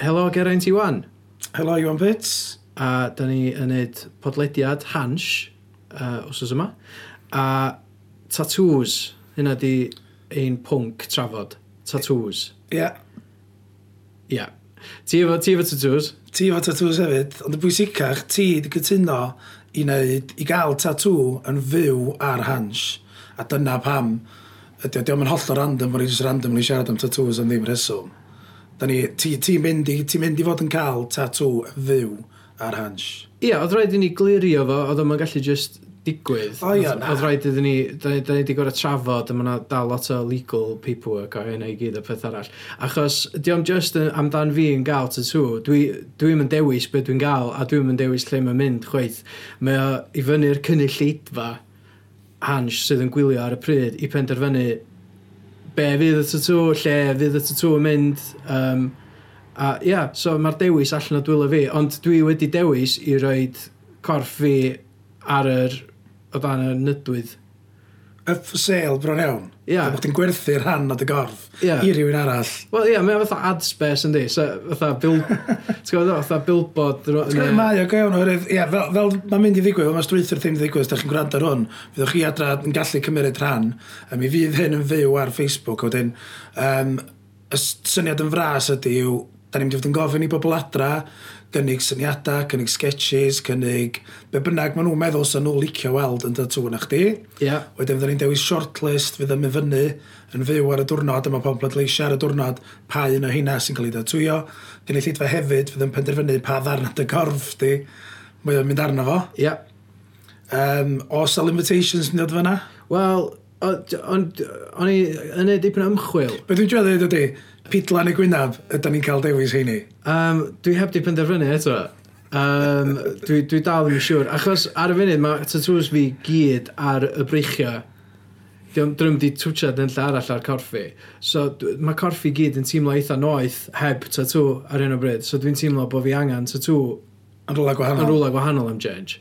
Helo Geraint Iwan. Helo Iwan Pits. A da ni yn neud podlediad Hans, uh, os oes yma. A tatŵs, hynna di ein pwnc trafod. Tatŵs. Ie. Yeah. Ie. Yeah. Ti efo, ti efo tatŵs? Ti efo tatŵs hefyd, ond y bwysicach, ti wedi cytuno i, wneud, i gael tatŵ yn fyw ar Hans. A dyna pam, ydy o'n holl o random, bod ni'n random yn siarad am tatŵs am ddim reswm. Da ni, ti, ti mynd, i, ti mynd i fod yn cael tatw fyw ar hans. Ia, oedd rhaid i ni glirio fo, oedd o'n gallu just digwydd. O ia, na. Oedd rhaid iddyn ni, da ni wedi gorau trafod, a mae dal lot o legal paperwork o hynna i gyd a peth arall. Achos, diolch just yn, amdan fi yn gael tatw, dwi'n dwi yn dewis beth dwi'n gael, a dwi'n yn dewis lle mae'n mynd, chweith. Mae o i fyny'r cynulleidfa hans sydd yn gwylio ar y pryd i penderfynu be fydd y tattoo, lle fydd y tattoo yn mynd. Um, a ia, yeah, so mae'r dewis allan o dwylo fi, ond dwi wedi dewis i roed corff fi ar yr o dan y nydwydd up for sale bron iawn. Ie. Yeah. Bod ti'n gwerthu rhan o dy gorff yeah. i rywun arall. Wel ia, yeah, mae fatha ad space yndi. So, fatha, bil, fatha billboard. T'n mae o gael oherwydd, Ie, fel, fel mae'n mynd i ddigwydd, fel mae strwythyr ddim ddigwydd, os da chi'n gwrando ar hwn, fyddwch chi adra yn gallu cymryd rhan, a mi fydd hyn yn fyw ar Facebook, o dyn, um, y syniad yn fras ydy yw, da ni'n mynd i fod yn gofyn i bobl adra, gynnig syniadau, cynnig sketches, cynnig be bynnag maen nhw'n meddwl sy'n nhw licio weld yn dod tŵn na chdi. Yeah. Wedyn fydden ni'n dewis shortlist, fydden mynd fyny yn fyw ar y diwrnod, yma pobl yn leisio ar y diwrnod, pa un o hynna sy'n cael ei datwyo. Dyn i llidfa hefyd, fydden penderfynu pa ddarn y gorf di, mae o'n mynd arno fo. Yeah. Um, os all invitations yn dod fyna? Wel, Ond o'n i yn ei dipyn o ymchwil. Be dwi'n dweud dweud ydy, pidlan y gwynaf, ydy ni'n cael dewis heini. Um, dwi heb di penderfynu eto. Um, dwi, dwi dal yn siŵr. Achos ar y funud mae tatws fi gyd ar y breichio. Dwi'n drwm di twtiad yn lle arall ar corff fi. So mae corff fi gyd yn teimlo eitha noeth heb tatw ar un o bryd. So dwi'n teimlo bod fi angen tatw Yn rwla gwahanol. Yn rwla gwahanol am change.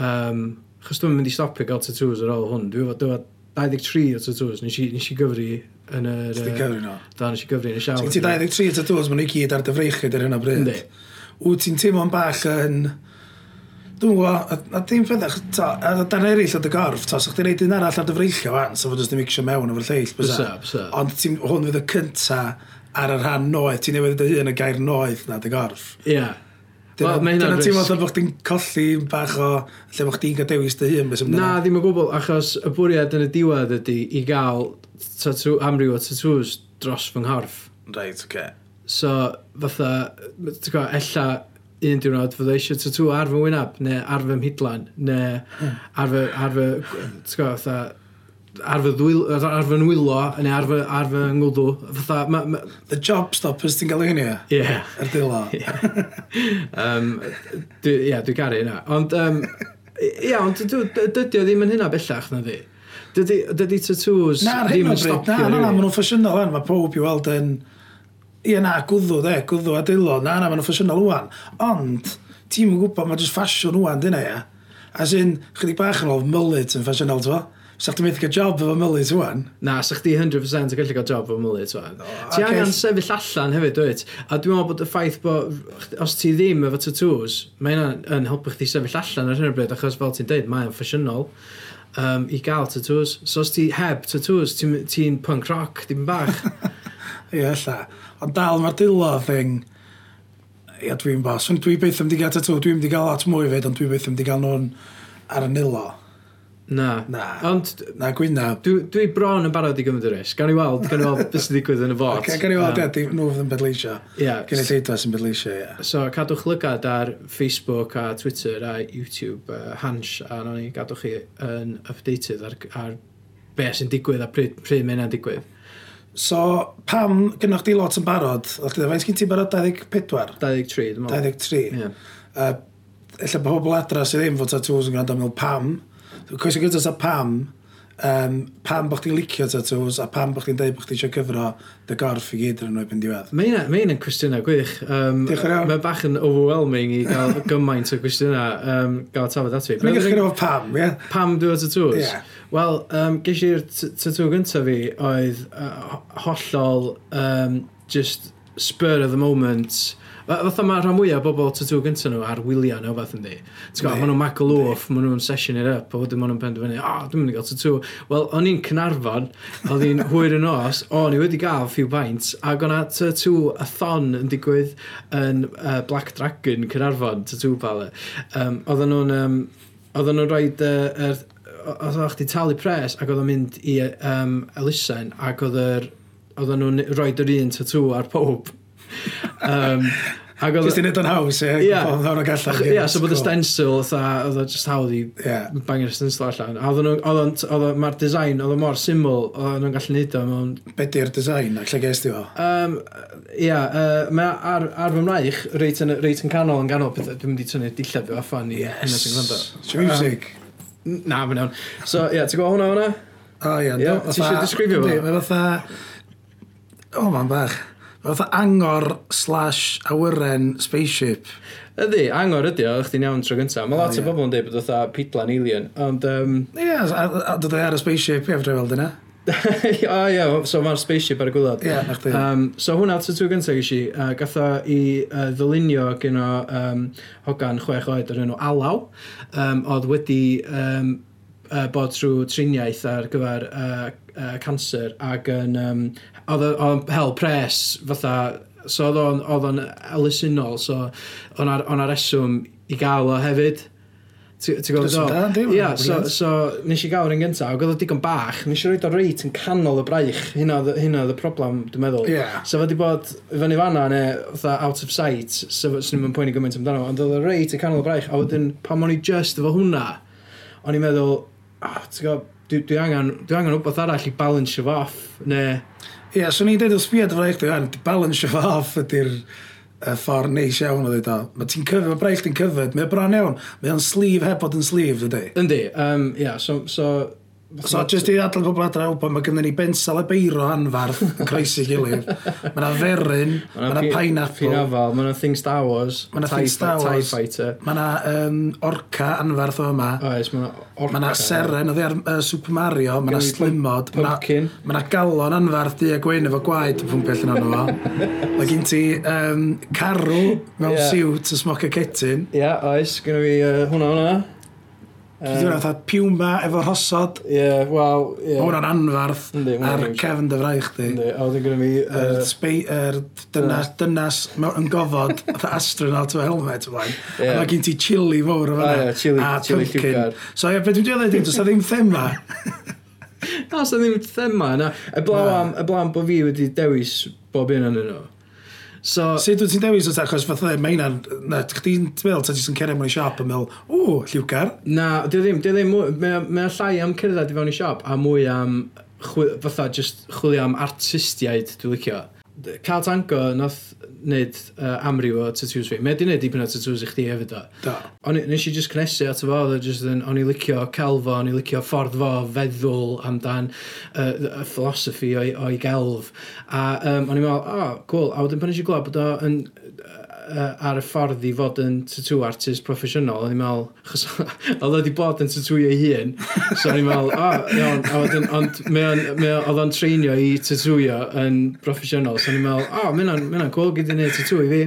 Um, Chos dwi'n mynd i stopio gael tattoos ar ôl hwn. Dwi'n fod 23 o tattoos, nes i, nes i gyfri yn yr... Ti'n i gyfri no? Da, nes i gyfri yn y siawr. Ti'n ti 23 o tattoos, maen nhw i gyd ar dy freichyd ar hyn o bryd. Ynddi. Wyt ti'n teimlo'n bach yn... Dwi'n gwybod, a a dim feddach, a dan eraill o dy gorff, ta, so chdi'n neud un arall ar dy freillio fan, so fod ysdyn eisiau mewn o'r lleill, bysa. Bysa, Ond hwn fydd y cynta ar y rhan noeth, ti'n newid y hun y gair noeth na dy gorff. Ie, yeah, Dyna well, ti'n meddwl bod chdi'n colli bach o lle bod chdi'n cael dewis dy hun. Na, ddim o gwbl, achos y bwriad yn y diwedd ydy i gael tatw, amryw o tatws dros fy nghorff. Right, oce. Okay. So, fatha, ti'n gwybod, ella un diwrnod fydda eisiau tatw ar fy wynab, neu ar fy mhidlan, neu ar fy, ar fy, ti'n gwybod, fatha, ar fy, ddwyl, ar fy nwylo, neu ar fy, ar fy ngwddw. Fatha, ma, ma... The job stoppers ti'n cael ei hynny? Ie. Yeah. Yr dilo. um, dwi, yeah, dwi garu yna. Ond, um, ia, ond dydy o ddim yn hynna bellach na di. Dydy, dydy tattoos na, ddim yn stopio. Na, na, na, maen nhw'n ffasiynol yn. Mae pob i weld yn... Ie na, gwddw de, gwddw a dilo. Na, na, maen nhw'n ffasiynol wan. Ond, ti'n gwybod, mae jyst ffasiwn wan, dyna ia. As in, chydig bach yn ôl, mullet yn ffasiynol, ti'n Sa chdi methu cael job efo Mylis wan? Na, sa chdi 100% yn gallu cael job efo Mylis wan. Ti okay. angen sefyll allan hefyd, dweud. A dwi'n meddwl bod y ffaith bod, os ti ddim efo tattoos, mae hynna yn helpu chdi sefyll allan ar hyn o bryd, achos fel ti'n deud, mae'n ffasiynol um, i gael tattoos. So os ti heb tattoos, ti'n ti punk rock, dim bach. Ie, lla. Ond dal mae'r dilo thing, ia dwi'n bos. Dwi beth ddim wedi cael tattoo, dwi'n wedi gael lot mwy fyd, ond dwi beth ddim wedi cael nhw'n ar y nilo. Na. Na. Ond... Na gwynaf. Dwi, dwi bron yn barod i gymryd y risg. Gan i weld, gan i weld beth sy'n digwydd yn y fort. Okay, gan i weld, um, nhw fydd yn bedleisio. Ie. gan i lleidfa sy'n bedleisio, ie. So, cadwch lygad ar Facebook a Twitter a YouTube uh, Hans, a no ni gadwch chi yn updated ar, ar be sy'n digwydd a pryd, pryd mae mae'n digwydd. So, pam gynnwch chi lot yn barod? Fe'n sgyn ti'n barod 24? 23, dwi'n meddwl. 23. Ie. Uh, Ella bod pobl adra sydd ddim fod tatws yn gwrando am pam, Coes o gyda sa pam, um, pam bod chdi'n licio tatws a pam bod chdi'n dweud bod chdi eisiau cyfro dy gorff i gyd yn nhw erbyn diwedd? Mae'n mae yn cwestiynau gwych. Um, Diolch uh, Mae bach yn overwhelming i gael gymaint o cwestiynau um, gael tafod ati. Mae'n gychwyn efo pam, ie? Yeah? Pam dwi'n tatws? Yeah. Wel, um, ges i'r tatw gyntaf fi oedd uh, hollol um, just spur of the moment Fatha mae rhan mwyaf o bobl tatŵ gyntaf nhw ar wyliau neu fath yndi. Ti'n gwybod, maen nhw'n magalwf, maen nhw'n session it up, a wedyn maen nhw'n penderfynu, o, oh, dwi'n mynd i gael tatŵ. Wel, o'n i'n Cynarfon, oedd i'n hwyr yn os, o'n i wedi gael few pints, ac o'na tatŵ a thon yn digwydd yn uh, Black Dragon Cynarfon, tatŵ pala. Um, oedden nhw'n... Um, Oedden nhw'n rhoi uh, er, oedd o'ch di talu pres ac oedd o'n mynd i um, elusen ac oedd yr oedden nhw'n rhoi yr un tatŵ ar pob um, Ac oedd... Just i wneud o'n haws, ie. Ie. Oedd o'n gallach. Ie, so bod y stencil, oedd o'n just hawdd i bangio'r stencil allan. A Oedd o'n, Oedd mae'r design, oedd o'n mor syml, oedd o'n gallu neud o mewn... Be di'r design, ac lle ges di o? Um, ie, uh, mae ar, ar fy mraich, reit yn, reit yn canol yn ganol, dwi'n mynd i tynnu dillad fi affan i hynny sy'n gwrando. Music. Na, mae'n iawn. So, ie, ti'n gwybod hwnna hwnna? O, ie. Ti eisiau disgrifio fo? Mae fatha... O, mae'n bach. Fatha angor slash awyren spaceship. Ydy, angor ydy o, chdi'n iawn tro gyntaf. Mae lot o bobl yn dweud bod oedd pitlan alien, ond... Um... Ie, yeah, a dod e ar y spaceship, ie, fydra i weld yna. o ie, so mae'r spaceship ar y gwylod. Ie, yeah, um, so hwnna at y gyntaf gysi, uh, gatho i uh, ddylunio gen o um, hogan chwech oed o'r enw Alaw, um, oedd wedi um, uh, bod trwy triniaeth ar gyfer uh, uh, cancer ac yn... Um, oedd o'n hel pres fatha... So oedd o'n elusunol, so o'n ar reswm i gael o hefyd. Ti'n gwybod? Ia, so, so nes i gael yn gyntaf, ac oedd o digon bach, nes i roed o reit yn canol y braich, hynna oedd y problem, dwi'n meddwl. Yeah. So fe di bod fyny fanna, neu out of sight, so swn i'n poeni gymaint amdano, ond oedd o reit yn canol y braich, a wedyn pan o'n i just efo hwnna, o'n i'n meddwl, oh, ti'n gwybod, dwi, dwi, angen, dwi angen wbeth arall i balance of off, neu... Ie, yeah, swn so i'n dweud o sbiad fo eich dwi'n balance of off ydy'r uh, ffordd neis iawn o ddweud o. Mae ti'n cyfyd, mae braich ti'n cyfyd, mae bron iawn, mae o'n slif heb bod yn slif, dydy. Yndi, um, yeah, so, so So, jyst i adael pobl adra wbod, mae gynnu ni bensal a beiro anfarth yn croesi gilydd. Mae yna feryn, mae yna pineapple. Pinafal, mae yna thing Star Wars. Mae yna thing Star Wars. TIE Fighter. Mae yna um, orca anfarth o yma. Oes, mae yna orca. Mae yna seren, oedd ar uh, Super Mario, mae yna slimod. Pumpkin. Mae yna galon anfarth di a gwein efo gwaed yn pwmpio allan o'n efo. Mae gen ti um, carw mewn yeah. siwt y smoc a cetyn. Ia, yeah, oes, gynnu fi uh, hwnna hwnna. Dwi'n dweud oedd piwma efo rhosod. Ie, yeah, wel... Yeah. hwnna'n anfarth ar cefn dy fraich di. A wedyn gyda mi... Yr er, dynas, dynas yn gofod, oedd astronaut o helmet ymlaen. Yeah. A mae gen ti chili fawr o fanna. Ah, chili, a chili pumpkin. So ie, beth dwi'n dweud ydy, dwi'n ddim thema. Na, os ddim thema yna. Y blaw am bod fi wedi dewis bob un o'n nhw. So, Sut wyt ti'n dewis o'r achos fath e, mae hynna'n... Na, chdi'n meddwl, ta jyst yn cerio mewn i siop yn meddwl, o, lliwgar. Na, di o ddim, di o ddim, o llai am cerdded i fewn i siop, a mwy am, chwi- fatha, just chwilio am artistiaid, dwi'n licio. Cael Tango nath wneud uh, amryw o tattoos fi. Mae wedi wneud dipyn o tattoos i chdi hefyd o. Da. O'n i just cnesu at y fo, e just yn, o'n i licio celfo, o'n i licio ffordd fo feddwl amdan uh, y philosophy o'i, oi gelf. A um, o'n i'n meddwl, oh, cool. A wedyn pan nes i glwb bod o'n uh, ar y ffordd i fod yn tattoo artist proffesiynol, o'n i'n meddwl, achos oedd wedi bod yn tattoo ei hun, so o'n i'n meddwl, o, oh, iawn, a wedyn, ond oedd o'n treinio i tattooio yn proffesiynol, so o'n i'n meddwl, o, oh, mae'n cool, gyda'n ei tattoo i fi.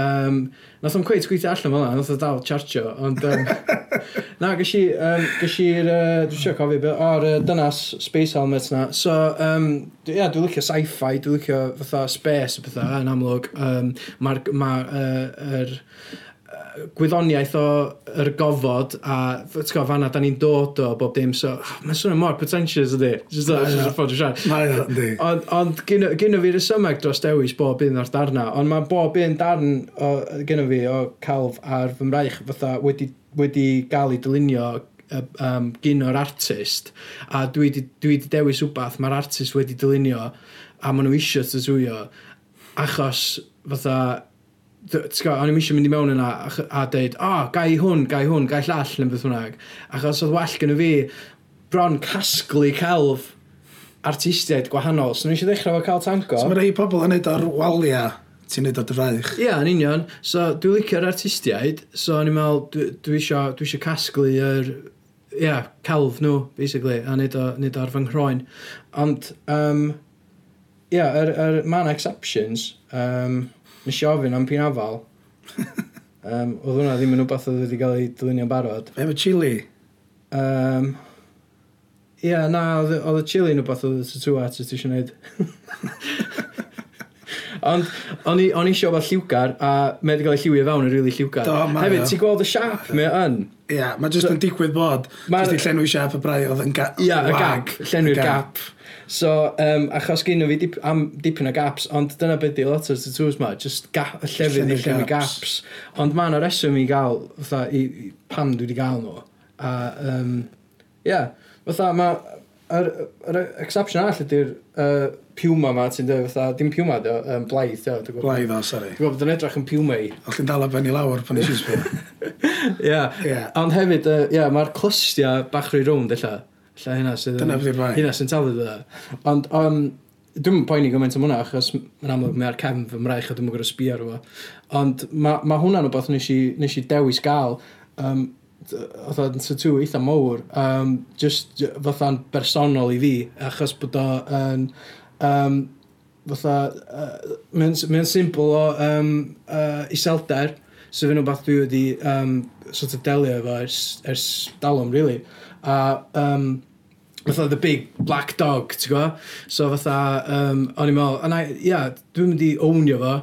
Um, nath o'n cweith gweithio allan fel yna, nath o dal chargio, ond... Um, na, gys i... um, gys i'r... uh, dwi'n siarad cofio, beth, o'r uh, dynas space helmets na. So, um, ia, yeah, dwi'n licio sci-fi, dwi'n licio fatha space a pethau yn amlwg. Um, Mae'r ma, uh, er, gwyddoniaeth o'r gofod a ti'n gwybod fanna da ni'n dod o bob dim so ah, mae'n swnio mor pretentious ydi? Just that, just a ffordd i siarad. Ond, ond gynnu fi resymeg dros dewis bob un o'r darna ond mae bob un darn o, gynnu fi o calf ar fy mraich fatha wedi, wedi gael ei dylunio um, gyn o'r artist a dwi wedi dewis wbath mae'r artist wedi dylunio a maen nhw eisiau tazwyo achos fatha o'n i'n eisiau mynd i mewn yna a, a deud, o, oh, gai hwn, gai hwn, gai llall yn beth hwnnw. Achos oedd well gen i fi bron casglu celf artistiaid gwahanol. So, nes i ddechrau fo cael tango. So, mae rhai pobl yn neud o'r waliau ti'n neud o dyfaich. Ie, yeah, yn union. So, dwi'n licio'r artistiaid, so o'n i'n meddwl, dwi, dwi eisiau dwi casglu yr, ie, yeah, celf nhw, basically, a neud, o, neud o'r fy nghroen. Ond, um, ie, yeah, er, er, mae exceptions. Um, Nes i ofyn am pinafal. Um, oedd hwnna ddim yn wbeth oedd wedi cael ei dylunio'n barod. Efo chili? Um, Ie, yeah, na, oedd y chili yn wbeth oedd y tattoo artist eisiau gwneud. Ond o'n i, on i siop ar lliwgar, a mae wedi cael ei lliwio fewn yn rili really lliwgar. Do, mae Hefyd, ti'n gweld y siap mae yn? Ia, yeah, mae jyst yn digwydd bod. Jyst i llenwi siap y brau oedd yn gap. Ia, y gap, llenwi'r gap. So, um, achos gyn fi dip, am dipyn o gaps, ond dyna beth di lot o'r tattoos ma, just ga, llefydd i llefydd gaps. Ond mae yna reswm i gael, fatha, i, i, pam dwi wedi gael nhw. A, um, yeah, fatha, mae, yr, yr exception arall ydy'r uh, piwma ma, ti'n dweud fatha, dim piwma deo, um, blaidd deo. Blaidd o, sori. Dwi'n gwybod bod yn edrych yn piwma i. O, chi'n dal ben i lawr pan eisiau sbio. Ia, ond hefyd, ia, uh, yeah, mae'r clystia bach rwy rownd, illa. Illa hynna sydd... Dyna byddu bai. Hynna sy'n talu dda. Ond, um, dwi'n poeni gymaint am hwnna, achos mae'n amlwg mae'r cefn fy mraich a dwi'n gwybod sbio ar efo. Ond mae ma hwnna'n rhywbeth nes i, nes i dewis gael. Um, oedd o'n tatŵ eitha mowr, um, just fatha'n bersonol i fi, achos bod o'n... Um, um, fatha, uh, mae'n symbol o um, uh, iselder, sef yn wbeth dwi wedi um, sort of delio efo ers, ers dalwm, really. A um, fatha the big black dog, ti'n gwybod? So fatha, um, o'n i'n meddwl, and I, yeah, dwi'n mynd i ownio fo,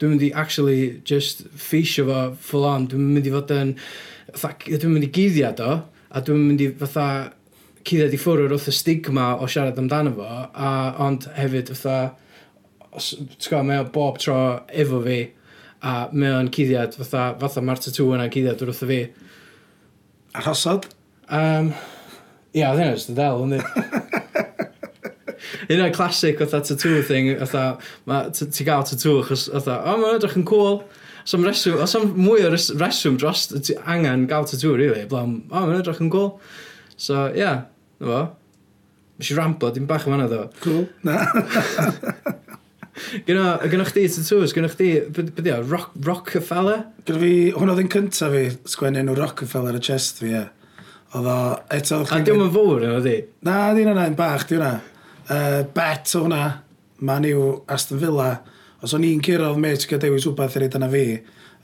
dwi'n mynd i actually just ffeisio fo full on, dwi'n mynd i fod yn, fatha, dwi'n mynd i gyddiad o, a dwi'n mynd i fatha cyddiad i ffwrwr wrth y stigma o siarad amdano fo, a, ond hefyd fatha, os, gwybod, mae o bob tro efo fi, a mae o'n cyddiad fatha, fatha mae'r tatw yna'n cyddiad wrth y fi. Arhosod? Um, ia, oedd hynny'n ystod del, ynddi. Un o'r classic fatha tattoo thing, fatha, ti gael tattoo achos, fatha, o, mae'n edrych yn cool. Sam reswm, os am mwy o reswm dros ti angen gael tattoo, really, blawn, o, mae'n edrych yn cool. So, yeah. Fo. Nes i ramblo, dim bach yn fanna ddo. Cool. Na. Gynna, gynnwch chdi tattoos, gynnwch chdi, beth yw, rock, Rockefeller? Gyda fi, hwnna oedd yn cyntaf fi, sgwennu enw Rockefeller y chest fi, ie. Oedd o, eto... A diwm yn fawr yna, di? Na, di hwnna, yn bach, di hwnna. Uh, bet o hwnna, man i'w Aston Villa. Os o'n i'n curo oedd mate gyda dewis wbeth yr eidan na fi,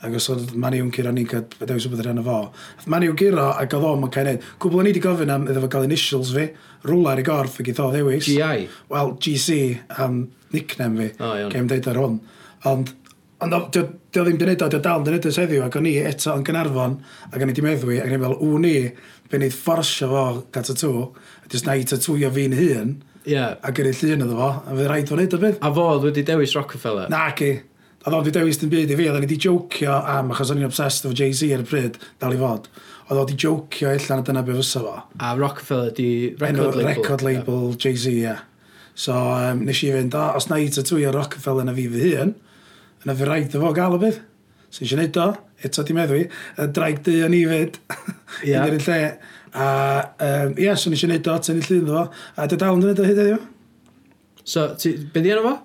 Ac os oedd Maniw yn curo ni'n cael bedewis rhywbeth ar yna fo. Maniw curo ac oedd o'n cael neud. Cwbl o'n i wedi gofyn am iddo fo gael initials fi. Rwla ar i gorff ac i ddo ddewis. GI? Wel, GC am nickname fi. Oh, Cem deud ar hwn. Ond Ond dio ddim wedi gwneud o, dio dal yn gwneud o seddiw, ac o'n i eto yn Gynarfon, ac o'n i wedi meddwi, ac o'n i'n fel, ww ni, fe wneud fforsio fo gael tatatw, a jyst na i tatwio fi'n hun, yeah. a gyrru llun iddo fo, a fydd rhaid fo'n neud o bydd. A fo, wedi dewis Rockefeller? Na, ci a ddod i dewis dim byd i fi, a ni wedi jocio am, achos o'n i'n obsessed efo Jay-Z ar y pryd, dal i fod, oedd o wedi jocio allan a dyna be fysa fo. A Rockefeller di record label. Record label yeah. Jay-Z, ie. Yeah. So, um, nes i fynd, o, os na i tatwy o Rockefeller na fi fy hun, yna fi rhaid efo gael o bydd. So, eisiau neud o, eto di meddwi, y draig dy o'n i fyd, yeah. yn un lle. A, um, ie, yeah, so nes i neud o, tynnu llun efo, a dy dal yn dweud o hyd eddiw. So, ti, beth di enw fo?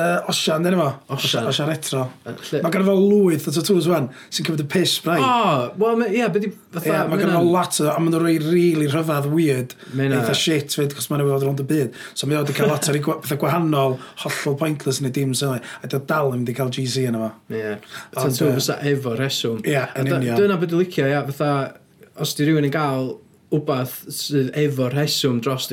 Uh, Osian, dyn nhw. Osian. Osian retro. Lle... Mae gan fo lwyth o tattoos wan, sy'n cymryd y piss braidd. O, wel, ie, beth i... Ie, mae gan fo lot o, a maen nhw'n rhoi really rhyfedd weird. Mena. Eitha shit, fyd, cos maen nhw'n fod rond y byd. So mae wedi cael lot o bethau gwahanol, hollol pointless neu dim sy'n A dwi dal yn wedi cael GC yna fo. Ie. Ta'n dwi'n fysa efo reswm. Ie, yn union. Dyna beth dwi'n licio, ia, fatha, os di rhywun yn cael wbath sydd efo reswm dros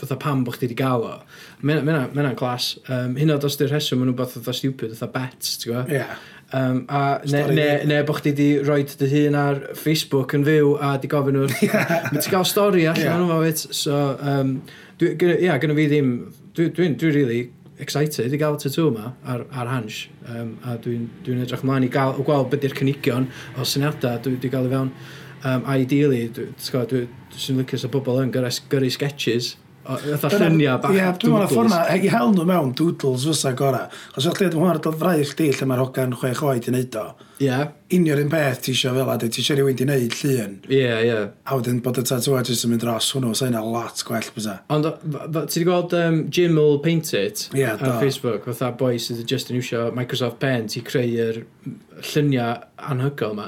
fatha pam bod chdi wedi gael o. Mae'n ma glas. Um, hyn oed os di'r rheswm yn nhw'n fatha stupid, fatha bets, ti'n gwybod? Yeah. Um, a ne, ne, ne bod chdi wedi rhoi dy hun ar Facebook yn fyw a di gofyn nhw. Mae ti'n cael stori allan yeah. o'n So, um, dwi, yeah, gyda fi ddim... Dwi'n dwi, dwi really excited i gael tattoo yma ar, ar hans. Um, a dwi'n dwi, dwi edrych ymlaen i gael, gweld beth yw'r cynigion o syniadau dwi wedi gael i fewn. Um, ideally, dwi'n dwi, dwi, dwi, dwi, dwi, dwi, dwi, dwi, dwi, dwi, dwi, dwi, Ytha lluniau bach yeah, doodles. Ie, dwi'n meddwl ffordd na, i hel nhw mewn doodles fysa gora. Os ydych chi'n hwnna'r dod fraich chdi lle mae'r hogan chwech oed i wneud o. Ie. Yeah. Unio'r un peth ti eisiau fel a ti eisiau rhywun di wneud llun. Ie, yeah, ie. Yeah. A wedyn bod y tattoo artist yn mynd dros hwnnw, sa yna lot gwell bysa. Ond ti wedi gweld um, Jim will paint it yeah, ar do. Facebook, fatha boi sydd just yn iwsio Microsoft Paint i creu'r lluniau anhygol yma.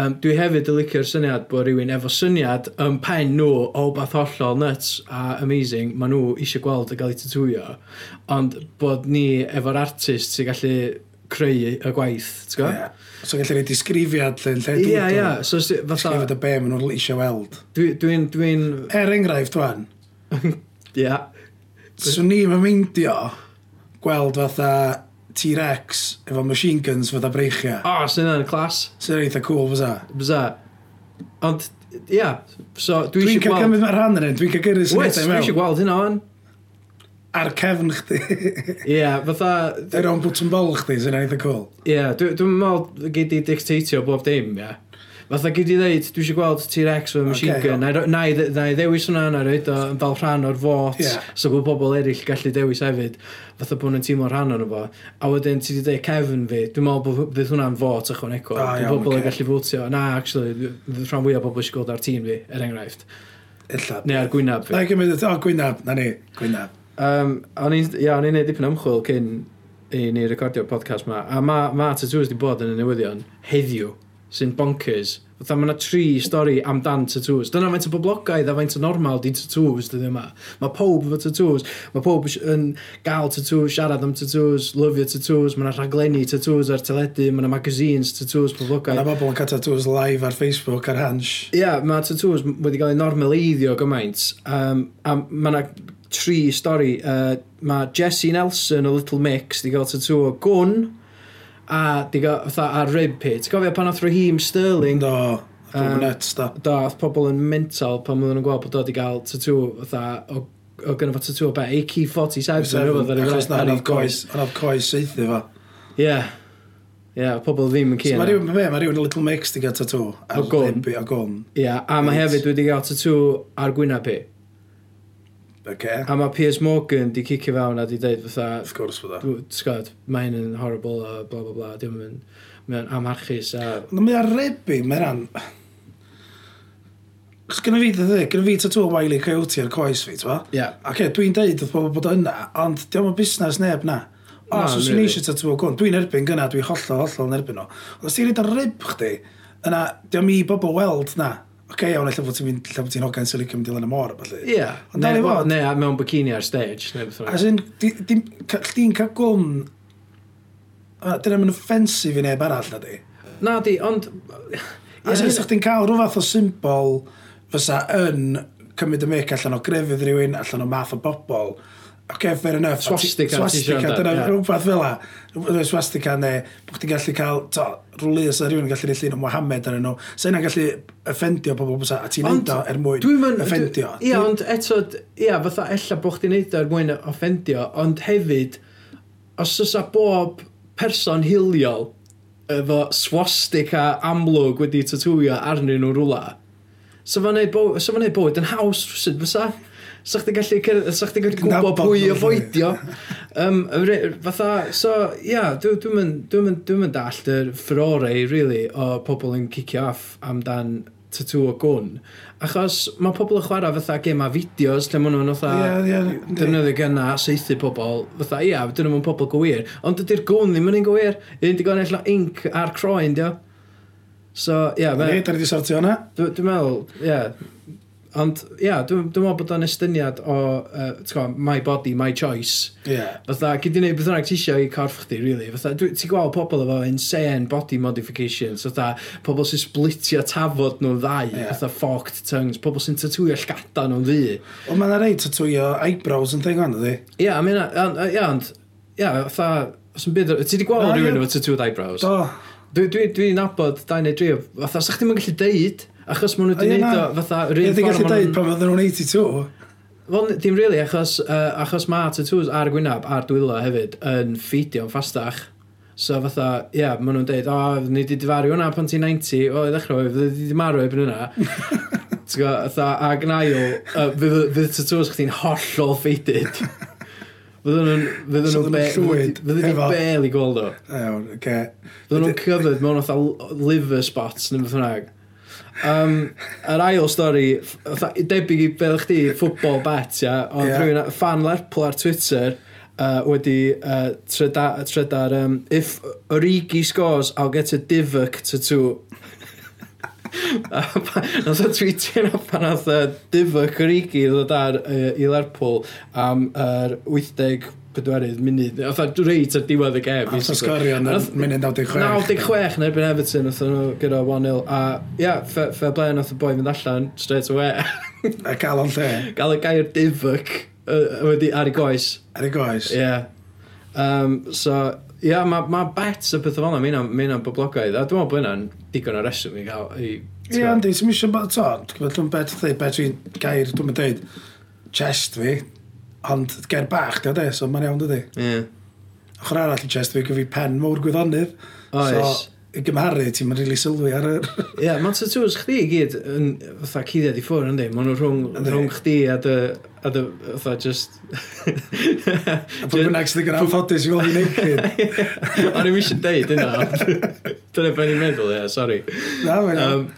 Um, dwi hefyd yn licio'r syniad bod rhywun efo syniad yn pen nhw o beth hollol nuts a amazing, maen nhw eisiau gweld y gael ei tatwio, ond bod ni efo'r artist sy'n gallu creu y gwaith, ti'n gwybod? Yeah. So gallu rhaid disgrifiad lle, lle dwi'n yeah, yeah. so, fatha... Disgrifiad y be maen nhw'n eisiau weld. Dwi'n... Dwi dwi er enghraifft, dwan. Ia. yeah. So ni mae'n meindio gweld fatha T-Rex efo machine guns fydda breichia. O, oh, sy'n yna'n clas. Sy'n eitha cool, fysa. Fysa. Ond, ia, yeah, so dwi eisiau gweld... Dwi'n cael cymryd mae'r rhan yn un, dwi'n cael gyrru sy'n eitha mewn. Dwi eisiau gweld hynna on. Ar cefn chdi. Ie, yeah, fatha... Yr o'n bwtyn bol chdi, sy'n eitha cool. Ie, yeah, dwi'n meddwl gyd i dictatio bob dim, ia. Yeah. Fatha gyd i ddeud, dwi eisiau gweld T-Rex o'r machine okay, gun. Yeah. Na i ddewis hwnna, na i roed o yn fel rhan o'r fot, yeah. so bod pobl eraill gallu dewis hefyd. Fatha bod nhw'n teimlo rhan o'n fo. A wedyn ti wedi dweud Kevin fi, dwi'n meddwl bod bydd hwnna'n fot ychwanegol. Ah, bod pobl yn okay. gallu fwtio. Na, actually, rhan fwyaf pobl eisiau gweld ar tîm fi, er enghraifft. Illa. Neu ar gwynab fi. Na i gymryd, o, gwynab, na ni, gwynab. Um, o'n i'n neud dipyn ymchwil cyn i ni recordio'r podcast ma. A mae ma tattoos di bod yn y newyddion heddiw sy'n bonkers. Fytha, mae yna tri stori amdan tattoos. Dyna faint o boblogaidd a faint o normal di tattoos dydw yma. Mae pob efo tattoos. Mae pob yn gael tattoos, siarad am tattoos, lyfio tattoos. Mae yna rhaglenni tattoos ar teledu. Mae yna magazines tattoos boblogaidd. Mae bobl yn cael tattoos live ar Facebook ar hans. Ie, yeah, mae tattoos wedi cael ei normaleiddio gymaint. Um, a mae yna tri stori. Uh, mae Jesse Nelson o Little Mix wedi cael tattoo o gwn a di gael, fatha, a rib pit. Gofio pan oedd Raheem Sterling... Do, um, nuts, da. Do, oedd pobl yn mental pan oedden nhw'n gweld bod oedd i gael tatŵ, fatha, o, o gynnu fo tatŵ o be, AK-47. Achos na, anodd coes, anodd coes seithi fo. Ie. Ie, pobl ddim yn cyn. So, mae rhywun, mae rhywun little mix di gael tatŵ. O gwn. O gwn. Ie, a mae hefyd wedi gael tatŵ ar gwynaf i. Okay. A mae Piers Morgan di cicio fewn a di dweud fatha... Of course fydda. Sgod, mae hyn yn horrible a bla bla bla, dim yn... Mae'n amharchus a... No, mae ar rebu, mae ran... Chos gyda fi, dydw i, gyda fi tatw o Wiley Coyote ar coes fi, ti'n Ie. Yeah. Ac okay, dwi'n deud wrth bobl bod yna, ond diolch yn busnes neb na. O, no, so sy'n eisiau tatw o gwn, dwi'n erbyn gyna, dwi'n hollol, hollol yn erbyn o. Ond os ti'n rhaid ar rib chdi, yna, diolch i bobl weld na okay, iawn, lle bod ti'n mynd, lle bod ti'n hogan sy'n licio mynd i lan y môr, falle. Ie. Ond dal i fod. Ne, mewn bikini ar stage, neu beth As in, chdi'n cael gwm, dyna mae'n offensif i neb arall, na di. Na di, ond... As in, chdi'n cael rhyw fath o symbol fysa yn cymryd y mic allan o grefydd rhywun, allan o math o bobl, okay, fair enough. Swastika. Swastika, dyna yeah. rhywbeth fel la. Swastika, neu bod chdi'n gallu cael to, rwlys a rhywun yn gallu neud llun o Mohamed ar nhw. Sa yna'n gallu offendio pobl bwysa, a ti'n neud o er mwyn offendio. Ia, ond eto, ia, fatha ella bod chdi'n neud o er mwyn offendio, ond hefyd, os oes bob person hiliol efo swastika amlwg wedi tatwio arnyn nhw rwla, so fo'n neud bywyd yn haws rwysyd, fysa? sa chdi gallu cyrraedd, so chdi gallu gwybod pwy o foedio. Um, fatha, so, ia, yeah, dwi'n dwi mynd dwi dwi dwi dallt yr furore, really, o pobl yn cicio off amdan tatŵ o gwn. Achos mae pobl yn chwarae fatha gema fideos lle maen nhw'n fatha yeah, yeah, defnyddio gynna seithi pobl. Fatha, ia, yeah, dyn nhw'n pobl gwir. Ond dydy'r gwn ddim yn un gwir. Un digon eich inc a'r croen, dio. So, ia. Yeah, Ni, da ni wedi sortio hwnna. Dwi'n meddwl, ia. Ond, ia, yeah, dwi'n dwi meddwl bod o'n estyniad o, uh, go, my body, my choice. Yeah. Fatha, gyd i wneud beth rhaid ti eisiau i corff chdi, really. Fatha, ti'n gweld pobl efo insane body modifications. Fatha, pobl sy'n splitio tafod nhw'n ddau. Yeah. Fatha, forked tongues. Pobl sy'n tatwio llgada nhw'n ddi. Ond mae'n rhaid tatwio eyebrows yn thing ond, ydi? Ia, yeah, mae'n... Ia, ond... Ia, yeah, fatha... Os yn byd... Ti di gweld rhywun efo tatwioed eyebrows? Do. Dwi'n dwi, dwi nabod dau neu 3. Fatha, sa'ch ddim gallu deud Achos maen nhw wedi gwneud o fatha... Ie, di gallu dweud pan fydden nhw'n 82. Wel, dim really, achos, uh, achos mae tattoos ar gwynaf a'r dwylo hefyd yn ffeidio'n ffastach. So fatha, ie, yeah, maen nhw'n deud, o, oh, ni wedi difaru hwnna pan ti'n 90, o, oh, ddechrau, fydde wedi marw ebyn hwnna. T'w gwybod, ag yn ail, uh, fydd tattoos chdi'n hollol ffeidid. Fydden nhw'n... Fydden so nhw'n llwyd. Fydden nhw'n bel i gweld o. Iawn, oce. Fydden nhw'n cyfyd mewn fatha liver spots neu beth hwnnw. Um, yr ail stori, debyg i beth chdi, ffwbol bet, ia, ond yeah. rhywun fan Lerpwl ar Twitter uh, wedi uh, trydar, trydar um, if Origi scores, I'll get a Divock tattoo. Nath o tweetio na pan oedd uh, Divock Origi ddod ar uh, i Lerpwl am yr um, 80 pedwerydd munud. Oedd reit ar diwedd y gef. Oedd sgorio yn munud 96. 96 neu erbyn Everton, oedd nhw gyda 1-0. A ia, fe ble oedd y boi fynd allan, straight away. a gael o'n lle. Gael y gair difuc wedi ar ei goes. Ar ei goes? Ie. Yeah. Um, so, ie, yeah, mae ma bets y pethau fel yna, mae yna'n boblogaidd. A dwi'n meddwl bod yna'n digon o reswm i gael. I, Ie, Andy, ti'n mysio bod to, dwi'n bet, bet dwi'n gair, dwi'n meddwl, chest fi, Ond ger bach, di o de, so mae'n iawn dydi. Yeah. Ochr arall i chest fi, gyfi pen mawr gwyddonydd. Oes. So, i gymharu, ti'n mynd rili sylwi ar yr... Ie, yeah, mae'n tatws chdi i gyd yn fatha cyddiad i ffwrdd, ynddi? Mae'n nhw rhwng, rhwng chdi a dy... a dy... fatha just... a pwy bynnag sydd yn gyda'n ffodus i weld i'n naked. O'n i'n eisiau deud yna. Dyna beth ni'n meddwl, ie, sorry. Na, mae'n... Um,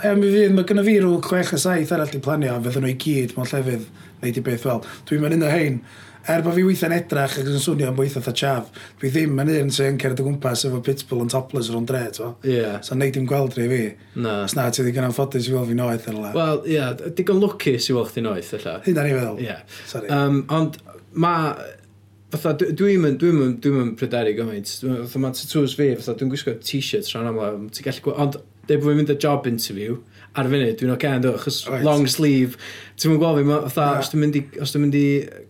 Ie, mi fydd, mae gynnu fi rhyw 6 a 7 arall i planio, a fydden nhw i gyd mewn llefydd neud i beth fel. Dwi'n mynd un o hein, er bod fi weithio'n edrach ac yn swnio am weithio a chaf, dwi ddim yn un sy'n cerdd o gwmpas efo pitbull yn topless rhwng dre, to. Yeah. So neud dim gweld rhi fi. Na. Os na, ti wedi gynna'n ffodus i weld fi noeth yn la. Wel, ie, yeah, digon lwcus i weld chdi noeth, illa. Hyn ar i feddwl. Ie. Yeah. Sorry. Um, ond ma... Fatha, dwi'n mynd, dwi'n mynd, dwi'n mynd pryderu gymaint. Fatha, mae tattoos fi, fatha, dwi'n gwisgo t-shirts rhan amla, ti'n gallu gweld, ond, dweud bod fi'n mynd y job interview, ar y funud, dwi'n o'r okay, achos right. long sleeve. Ti'n mwyn gweld fi, fatha, yeah. os dwi'n mynd i, os dwi'n mynd i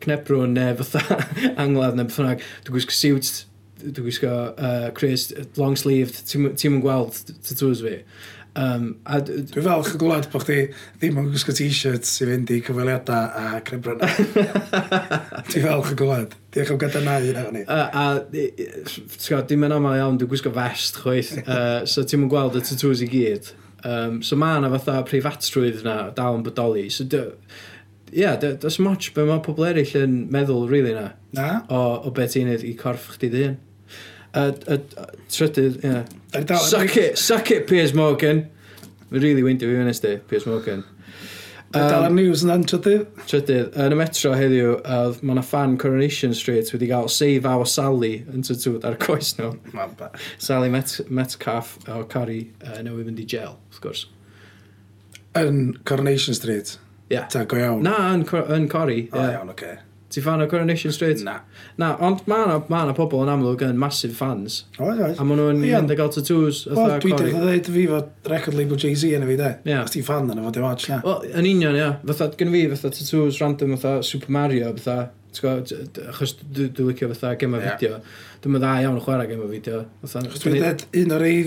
cnebrwn neu fatha angladd neu beth bynnag, dwi'n gwisgo suit, dwi'n gwisgo uh, Chris, long sleeve, ti'n mwyn gweld tattoos fi. Um, a... Dwi'n falch o glwad bod chdi ddim yn gwisgo t-shirts i fynd i cyfweliadau a crebrona. Dwi'n falch o glwad. Diolch am gadarnau yna ni. Uh, a, a ti'n gwybod, dim yn aml iawn, dwi'n gwisgo vest chwaith. Uh, so ti'n gweld y tattoos i gyd. Um, so mae yna fatha preifatrwydd yna dal yn bodoli. So ie, yeah, does much be mae pobl eraill yn meddwl really, na. Na. O, o beth ti'n neud i corff chdi ddyn. hun. Y, y, trydydd, ie. Yeah. Suck it, suck it Piers Morgan. Mae'n really windio fi fyny Piers Morgan. Dal ar news yna'n trydydd. Trydydd. Yn y metro heddiw, uh, mae yna fan Coronation Street wedi cael Save Our Sally yn tytwyd ar coes nhw. Sally Met Metcalf o Cari uh, newydd mynd i jail, wrth gwrs. Yn Coronation Street? Ie. Yeah. Ta go iawn? Na, yn, yn Cori. Oh, yeah. iawn, oce. Okay. Ti fan o Coronation Street? Na. Na, ond mae yna ma, na pobl yn amlwg yn massive fans. Oed, oed. A maen nhw'n yeah. yn gael tattoos. Wel, dwi wedi dweud fi fod record label Jay-Z yn y fi, de. Yeah. Os ti'n fan yna fod dim watch na. Wel, yn union, ia. Fatha, gen fi fatha tattoos random, fatha Super Mario, fatha. Achos dwi'n licio fatha gema o fideo. Dwi'n meddwl dda iawn o chwarae gema o fideo. Achos dwi'n dweud, un o'r ei...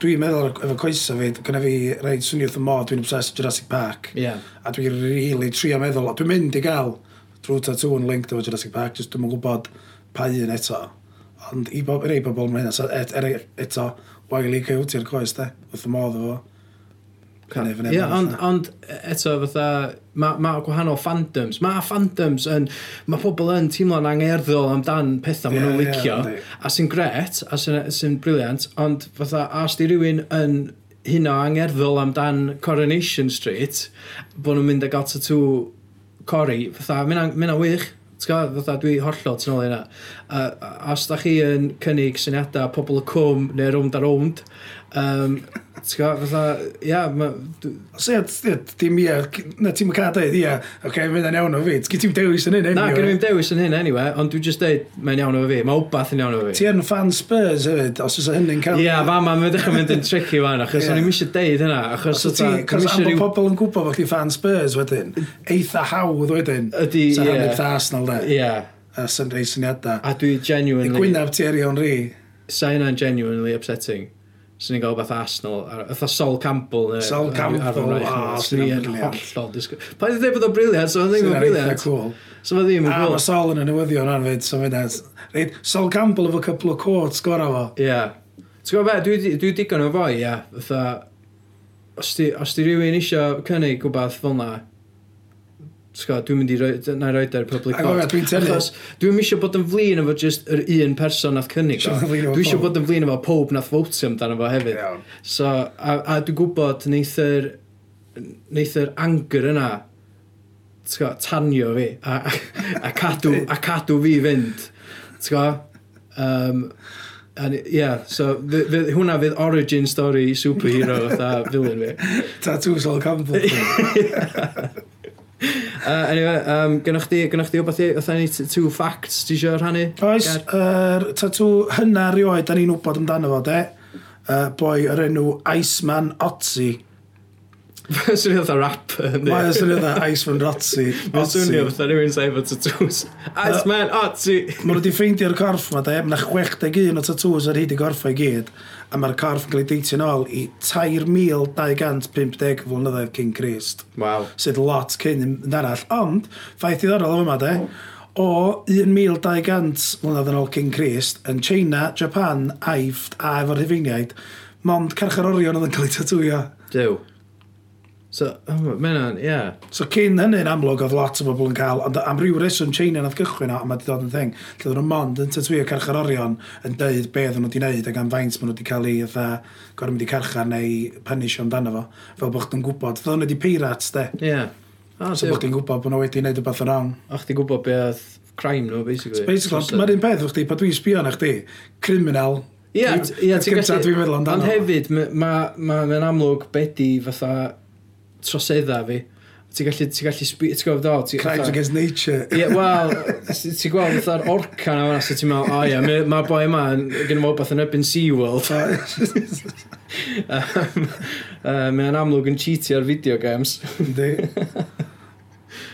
Dwi'n meddwl efo coesa fi, gyda fi rhaid swnio wrth y mod, dwi'n obsessed Jurassic Park. Yeah. A dwi'n really trio meddwl, dwi'n mynd i gael drwy tattoo yn linked efo Jurassic Park, jyst dwi'n gwybod pa un eto. Ond i bob, rei bobl mae hynna, so et, er, e- eto, Wiley e Coyote ar coes, de, wrth y modd efo. Ie, ond, ond eto fatha, mae ma gwahanol fandoms. Mae fandoms yn, mae pobl yn teimlo'n angerddol amdan pethau yeah, maen nhw'n licio, yeah, a sy'n gret, a sy'n sy briliant, ond fatha, os di rhywun yn hyn o angerddol amdan Coronation Street, bod nhw'n mynd a gael tattoo Cori, fatha, mae'n wych. Tga, fatha dwi hollol tu ôl i hynna. A- a- Os da chi yn cynnig syniadau pobl y cwm neu rownd a rownd, Um, Ti'n gwybod, fatha, ia, ma... Os ia, dim ia, na ti'n cael dweud, ia, oce, okay, yn iawn o fi. Gyd ti'n dewis yn hyn, anyway. Na, gen i'n dewis yn hyn, anyway, ond dwi'n just deud, mae'n iawn o fi. Mae wbath yn iawn o fi. Ti yn fan Spurs hefyd, os oes hynny'n cael... Ia, fa ma, mae'n dechrau mynd yn tricky fan, achos o'n i'n eisiau deud hynna, achos... Os ti, achos am bod pobl yn gwybod bod chi fan Spurs wedyn, eitha hawdd wedyn, ydy, ia. Sa Arsenal, da. Ie. A sy'n rei syniadau. A dwi genuinely... I gwynaf ti erion ri. Sa hynna'n genuinely upsetting. Swn i'n gael beth Arsenal, ytha Sol Campbell. Sol Campbell, o, ah, swn i'n hollol disgwyl. Pa i ddweud bod o'n briliant, so fe ddim yn briliant. cool. So fe ddim yn cool. Ah, A mae Sol yn y newyddion ar fyd, so fe nes. Sol Campbell efo cwpl o cwrt sgora fo. Ie. Ti'n gwybod be, dwi, dwi digon o fo, ie. Ytha, os di, os di rhywun eisiau cynnig gwbeth fel na, Sgo, dwi'n mynd i roi, na i roed ar public box. Dwi'n tennis. Dwi'n misio bod yn flin efo just yr un person nath cynnig o. Dwi'n misio bod yn flin efo pob nath votio amdano fo hefyd. Iawn. So, a, a dwi'n gwybod neith yr, neith yr anger yna tgo, tanio fi a, a, cadw, a cadw fi fynd. Tgo, um, And, yeah, so hwnna fydd origin story superhero fatha villain fi. Tattoos all Campbell. uh, anyway, um, gynnwch chi, gynnwch chi wbeth i, oedd ni two facts ti eisiau rhannu? Oes, yr er, tatw hynna rioed, da ni'n wybod amdano fo, de? Uh, boi yr enw Iceman Otzi. Mae'n swnio fatha rapper, ynddi? Mae'n swnio dda Iceman Rotsi. Mae'n swnio fatha rhywun saif o tattoos. Iceman Rotsi! Mae nhw wedi ffeindio'r corff ma, da, na 61 o tattoos ar hyd i gorff o'i gyd, a mae'r corff yn cael ei deitio'n ôl i 3,250 flynyddoedd cyn Christ. Wow. Sydd lot cyn yn arall. Ond, ffaith diddorol o yma, da, o 1,200 flynyddoedd yn ôl cyn Christ, yn China, Japan, Aifft a efo'r Hyfeiniaid, mond carcharorion oedd yn cael ei tatwio. Dew. So, oh, mae hynna'n, ie. Yeah. So cyn hynny'n amlwg oedd lot o bobl yn cael, ond am ryw reswm China nath gychwyn o, a mae wedi dod yn thing, lle oedd nhw'n mond yn tytwio carchar orion yn dweud be oedd nhw wedi wneud ac am faint maen nhw wedi cael ei eitha gorau mynd i carchar neu punisio amdano fo, fel bod chdi'n gwybod. Ddyn nhw wedi pirats, de. Ie. Yeah. Ah, so bod chdi'n gwybod bod nhw wedi wneud y beth yn wrong. O, chdi gwybod be oedd crime nhw, basically. Basically, mae'r un peth o'ch di, pa dwi'n sbio na chdi, criminal, Ie, yeah, yeah, ti'n gallu... Ond hefyd, mae'n ma, ma, ma amlwg bedi fatha trosedda fi. Ti'n gallu, ti'n gallu, ti'n gwybod ti'n Crimes against nature. Ie, wel, ti'n gweld fatha'r orca na fanna, so ti'n meddwl, o ie, mae'r boi yma, gen i wbeth yn Upin Sea World. Mae'n amlwg yn cheatio ar video games. Ynddi.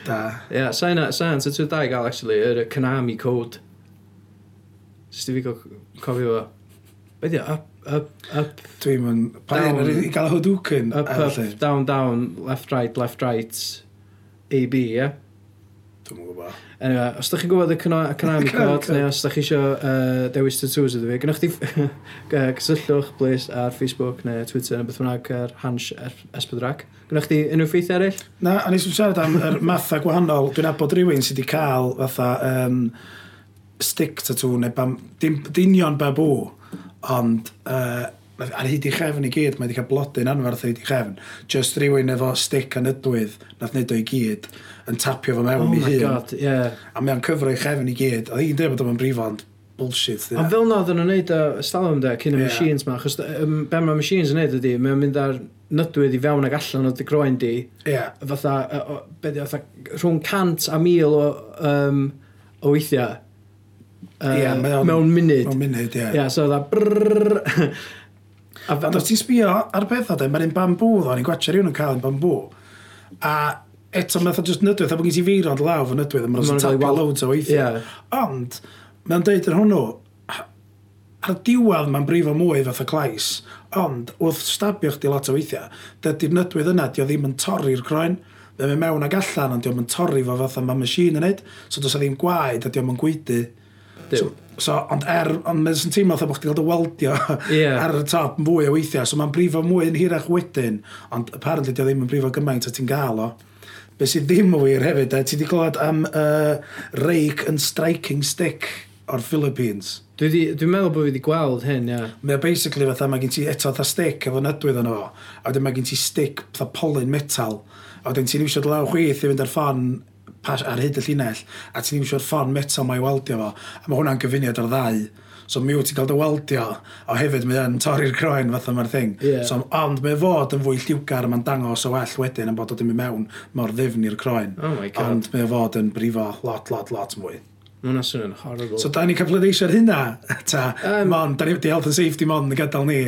Da. Ie, sa'n sa'n sa'n da i gael, actually, yr Konami code. Sdi fi gofio fo. Be di, up up, up. Dwi'n mynd, pa un ar i gael Hadouken? Up, up, down, down, left, right, left, right, A, B, ie? Yeah? Dwi'n mwyn gwybod. Anyway, os da chi'n gwybod y Konami code, neu os da chi eisiau uh, dewis tattoos iddo fi, gynnwch chi cysylltwch, please, ar Facebook neu Twitter neu beth bynnag ar Hans Esbydrac. Gynnwch chi unrhyw ffeith eraill? Na, a nes i'n siarad am yr matha gwahanol. Dwi'n abod rhywun sydd wedi cael fatha um, stick tattoo neu bam, dim, dynion babŵ ond uh, ar hyd i chefn i gyd, mae wedi cael blodyn anferth ar hyd i chefn. Just rhywun efo stick yn ydwydd, nath wneud o i gyd, yn tapio fo mewn oh i hun. God, yeah. A mae'n cyfro i chefn i gyd. Oedd hi'n dweud bod o'n brifo, ond bullshit. Yeah. A fel na oedden nhw'n neud y stalwm de, cyn y yeah. machines ma, achos um, be mae machines yn neud ydy, mae'n mynd ar nydwydd i fewn ag allan o dy groen di, yeah. fatha, uh, o, be di, fatha, rhwng cant a mil o, um, o weithiau, yeah, mewn, mewn munud. Mewn munud, ie. Yeah. Yeah, so dda brrrr. a fan... Os ti'n sbio ar bethau, de, mae'n un bambw ddo, ni'n gwachio rhywun yn cael un bambw. A eto, mae'n just nydwydd, a bod gen ti feirod law fy nydwydd, a mae'n rhaid tapio loads o weithiau. Yeah. Ond, mae'n deud yn hwnnw, ar diwedd mae'n brifo mwy fatha clais, ond wrth stabio chdi lot o weithiau, dydy'r nydwydd yna, di o ddim yn torri'r croen, mae'n mewn ag allan, ond di o'm yn torri fo fatha mae machine yn neud, so dos o ddim gwaed, a di o'm yn gwydu. Dyw. So, so, ond er, ond mae'n sy'n teimlo bod chdi gael dy weldio yeah. ar y top fwy o weithiau, so mae'n brifo mwy yn hirach wedyn, ond apparently dio ddim yn brifo gymaint a ti'n gael o. Be sydd ddim o wir hefyd, e, ti wedi clywed am uh, reik yn striking stick o'r Philippines. Dwi'n dwi, dwi meddwl bod fi wedi gweld hyn, ia. Yeah. Mae basically fatha, mae gen ti eto fatha stick efo nydwydd yno fo, a wedyn mae gen ti stick fatha polyn metal, a wedyn ti'n iwsio dy law chwith i fynd ar ffon pas ar hyd y llinell, a ti'n iwsio'r ffordd metal mae weldio fo, a mae hwnna'n gyfuniad o'r ddau. So mi wyt ti'n cael dy weldio, a hefyd mae yn torri'r croen fatha mae'r thing. Yeah. So, ond mae fod yn fwy lliwgar, mae'n dangos o well wedyn yn bod o ddim i mewn mor ddifn i'r croen. Oh my god. Ond mae fod yn brifo lot, lot, lot mwy. Mae hwnna swnio'n horrible. So, da ni'n cael pleidleisio ar hynna, ta. Um, mon, da ni, wedi health and safety mon yn gadael ni,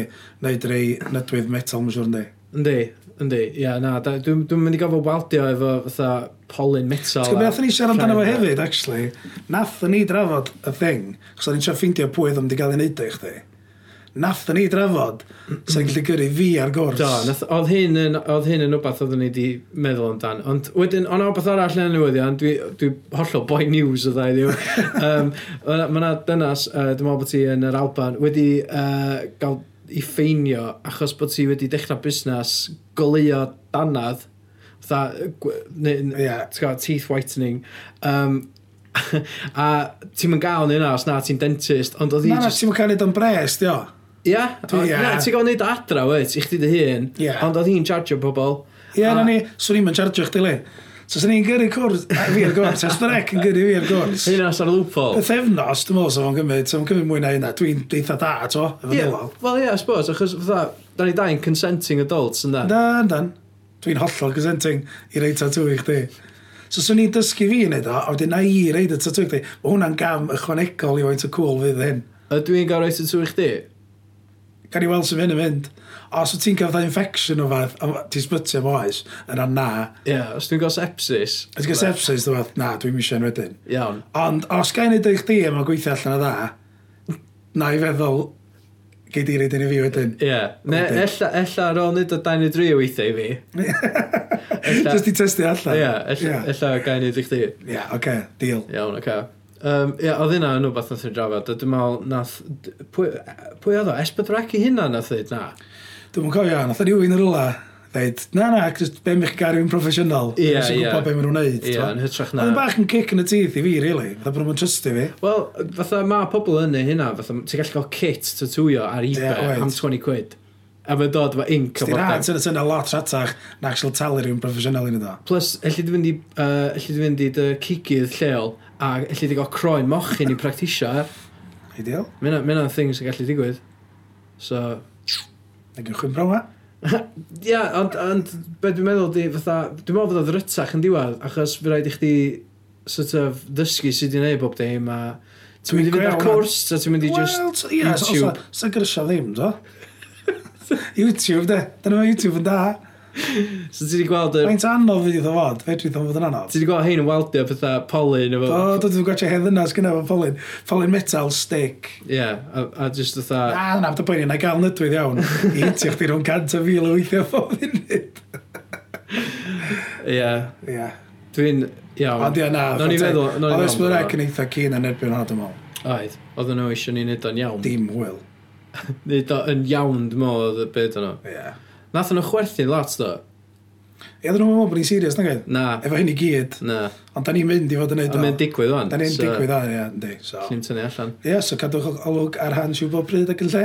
neu rei nydwydd metal, mae'n siwr ynddi. Ynddi, Yndi, ia, na, dwi'n dwi mynd i gofod waldio efo fatha polyn metal. Ti'n gwybod, ni siarad amdano fo hefyd, actually. Nath ni drafod y thing, chos o'n i'n siarad ffeindio pwy oedd wedi cael ei wneud i chdi. Nath ni drafod, sa'n gallu gyrru fi ar gwrs. Do, nath, oedd hyn yn, oedd hyn yn wbeth oedden ni wedi meddwl amdan. Ond wedyn, ond o arall yn y newyddion, dwi, dwi hollol boi news o ddau ddiw. um, Mae yna dynas, uh, dwi'n meddwl bod ti yn yr Alban, wedi uh, gael i ffeinio achos bod ti wedi dechrau busnes goleo danadd, fatha, neu, yeah. Gwa, teeth whitening, um, a ti'n mynd gael ni yna os na ti'n dentist, ond oedd i... Na, just... ti'n cael ei o'n bres, dio. Ia, ti'n gael neud adra, wyt, i chdi dy hun, yeah. ond oedd hi'n chargio pobl. Ie, yeah, a... na ni, swn i'n mynd chargio chdi le. So sy'n ni'n gyrru cwrs, fi ar gwrs, a strec yn gyrru fi ar gwrs. Hynna sa'n lwpol. Pethefnos, dwi'n meddwl, sef o'n gymryd, sef o'n gymryd mwy na hynna, dwi'n deitha da, to, efo yeah, Wel, ie, yeah, I suppose, achos fatha, Da ni dau'n consenting adults yna. Da, dan. Dwi'n hollol consenting i reid tatw i chdi. So, swn i'n dysgu fi yn edo, a wedyn na i reid y tatw i chdi. Mae hwnna'n gam ychwanegol i waint y cwl fydd hyn. Ydw i'n gael reit y tŵr i chdi? Gan i weld sy'n mynd yn mynd os wyt ti'n cael dda infection o fath, a ti'n sbytio am oes, yna na. Ie, yeah, os dwi'n gael sepsis. Os dwi'n gael sepsis, dwi'n fath, na, dwi'n misio yn wedyn. Iawn. Ond os gael ei ddeich di yma gweithio allan o dda, na i feddwl, geidirid yn i fi wedyn. Ie. Yeah. Ne, ella, ella ar ôl nid o dain i dri o weithiau i fi. ella... Just i testi allan. Ie, yeah, ella, yeah. ella gain i ddech chi. Ie, yeah, oce, okay, deal. Iawn, oce. Okay. Um, ie, yeah, oedd hynna yn rhywbeth nath ni'n drafod. Dwi'n meddwl, nath... Pwy, pwy oedd o? Esbydrec i hynna nath ddweud na? Dwi'n mwyn cofio, nath o'n rhywun yr yla dweud, na na, cys be mi'ch chi'n garw'n proffesiynol. Ie, yeah, ie. Dwi'n gwybod be maen nhw'n neud. Ie, yn hytrach na. yn bach yn cic yn y teeth i fi, really. Fatha bod nhw'n trystu fi. Wel, fatha mae pobl yn ei hynna, fatha, ti'n gallu cael kit tatwio ar eBay yeah, am 20 quid. A mae'n dod efo ink. Sdi rhan, sy'n sy'n lot rhatach na actual talu rhywun proffesiynol yn y do. Plus, elli di fynd i, uh, elli di fynd i dy cigydd lleol, a elli di gael croen mochyn i practisio ar. Ideal. Mae'n thing sy'n gallu digwydd. So... Nag yw'n chwyn brawn Ia, ond, ond be dwi'n meddwl di, fatha, dwi'n meddwl fod oedd rytach yn diwedd, achos fy rhaid i chdi sort of ddysgu sydd wedi gwneud bob dim, a ti'n mynd i fynd ar cwrs, a ti'n mynd i just well, yeah, YouTube. Sa'n gyrsia ddim, do? YouTube, de. Dyna mae YouTube yn da so ti wedi gweld... Y... Mae'n anodd fydd o fod, fedrwydd o'n fod yn anodd. Ti wedi gweld hein yn weldio pethau polyn efo... O, dwi wedi gwachio hedd yna sgynna efo polyn. Polyn metal, stick. Ie, yeah, a, a just fatha... Na, na, dy bwyn i'n gael nydwydd iawn. I hitio chdi rhwng cant o fil o weithio pob funud. Ie. Ie. Dwi'n... Iawn. Ond ie, na. No'n ni feddwl... Oedd Esbyrec yn eitha cyn yn erbyn hod ymol. Oedd. Oedden nhw eisiau ni wneud o'n iawn. Dim wyl. Nid o'n iawn, dwi'n meddwl, byd o'n nhw. Ie. Nath nhw chwerthu lot, do. Ie, dyn nhw'n meddwl bod ni'n serious, na gael? Na. Efo hyn i gyd. Na. Ond da ni'n mynd i fod yn neud Ond mae'n digwydd o'n. Da ni'n digwydd o'n, ie. Ni'n tynnu allan. Ie, so cadwch olwg ar hans yw bob pryd ac yn lle.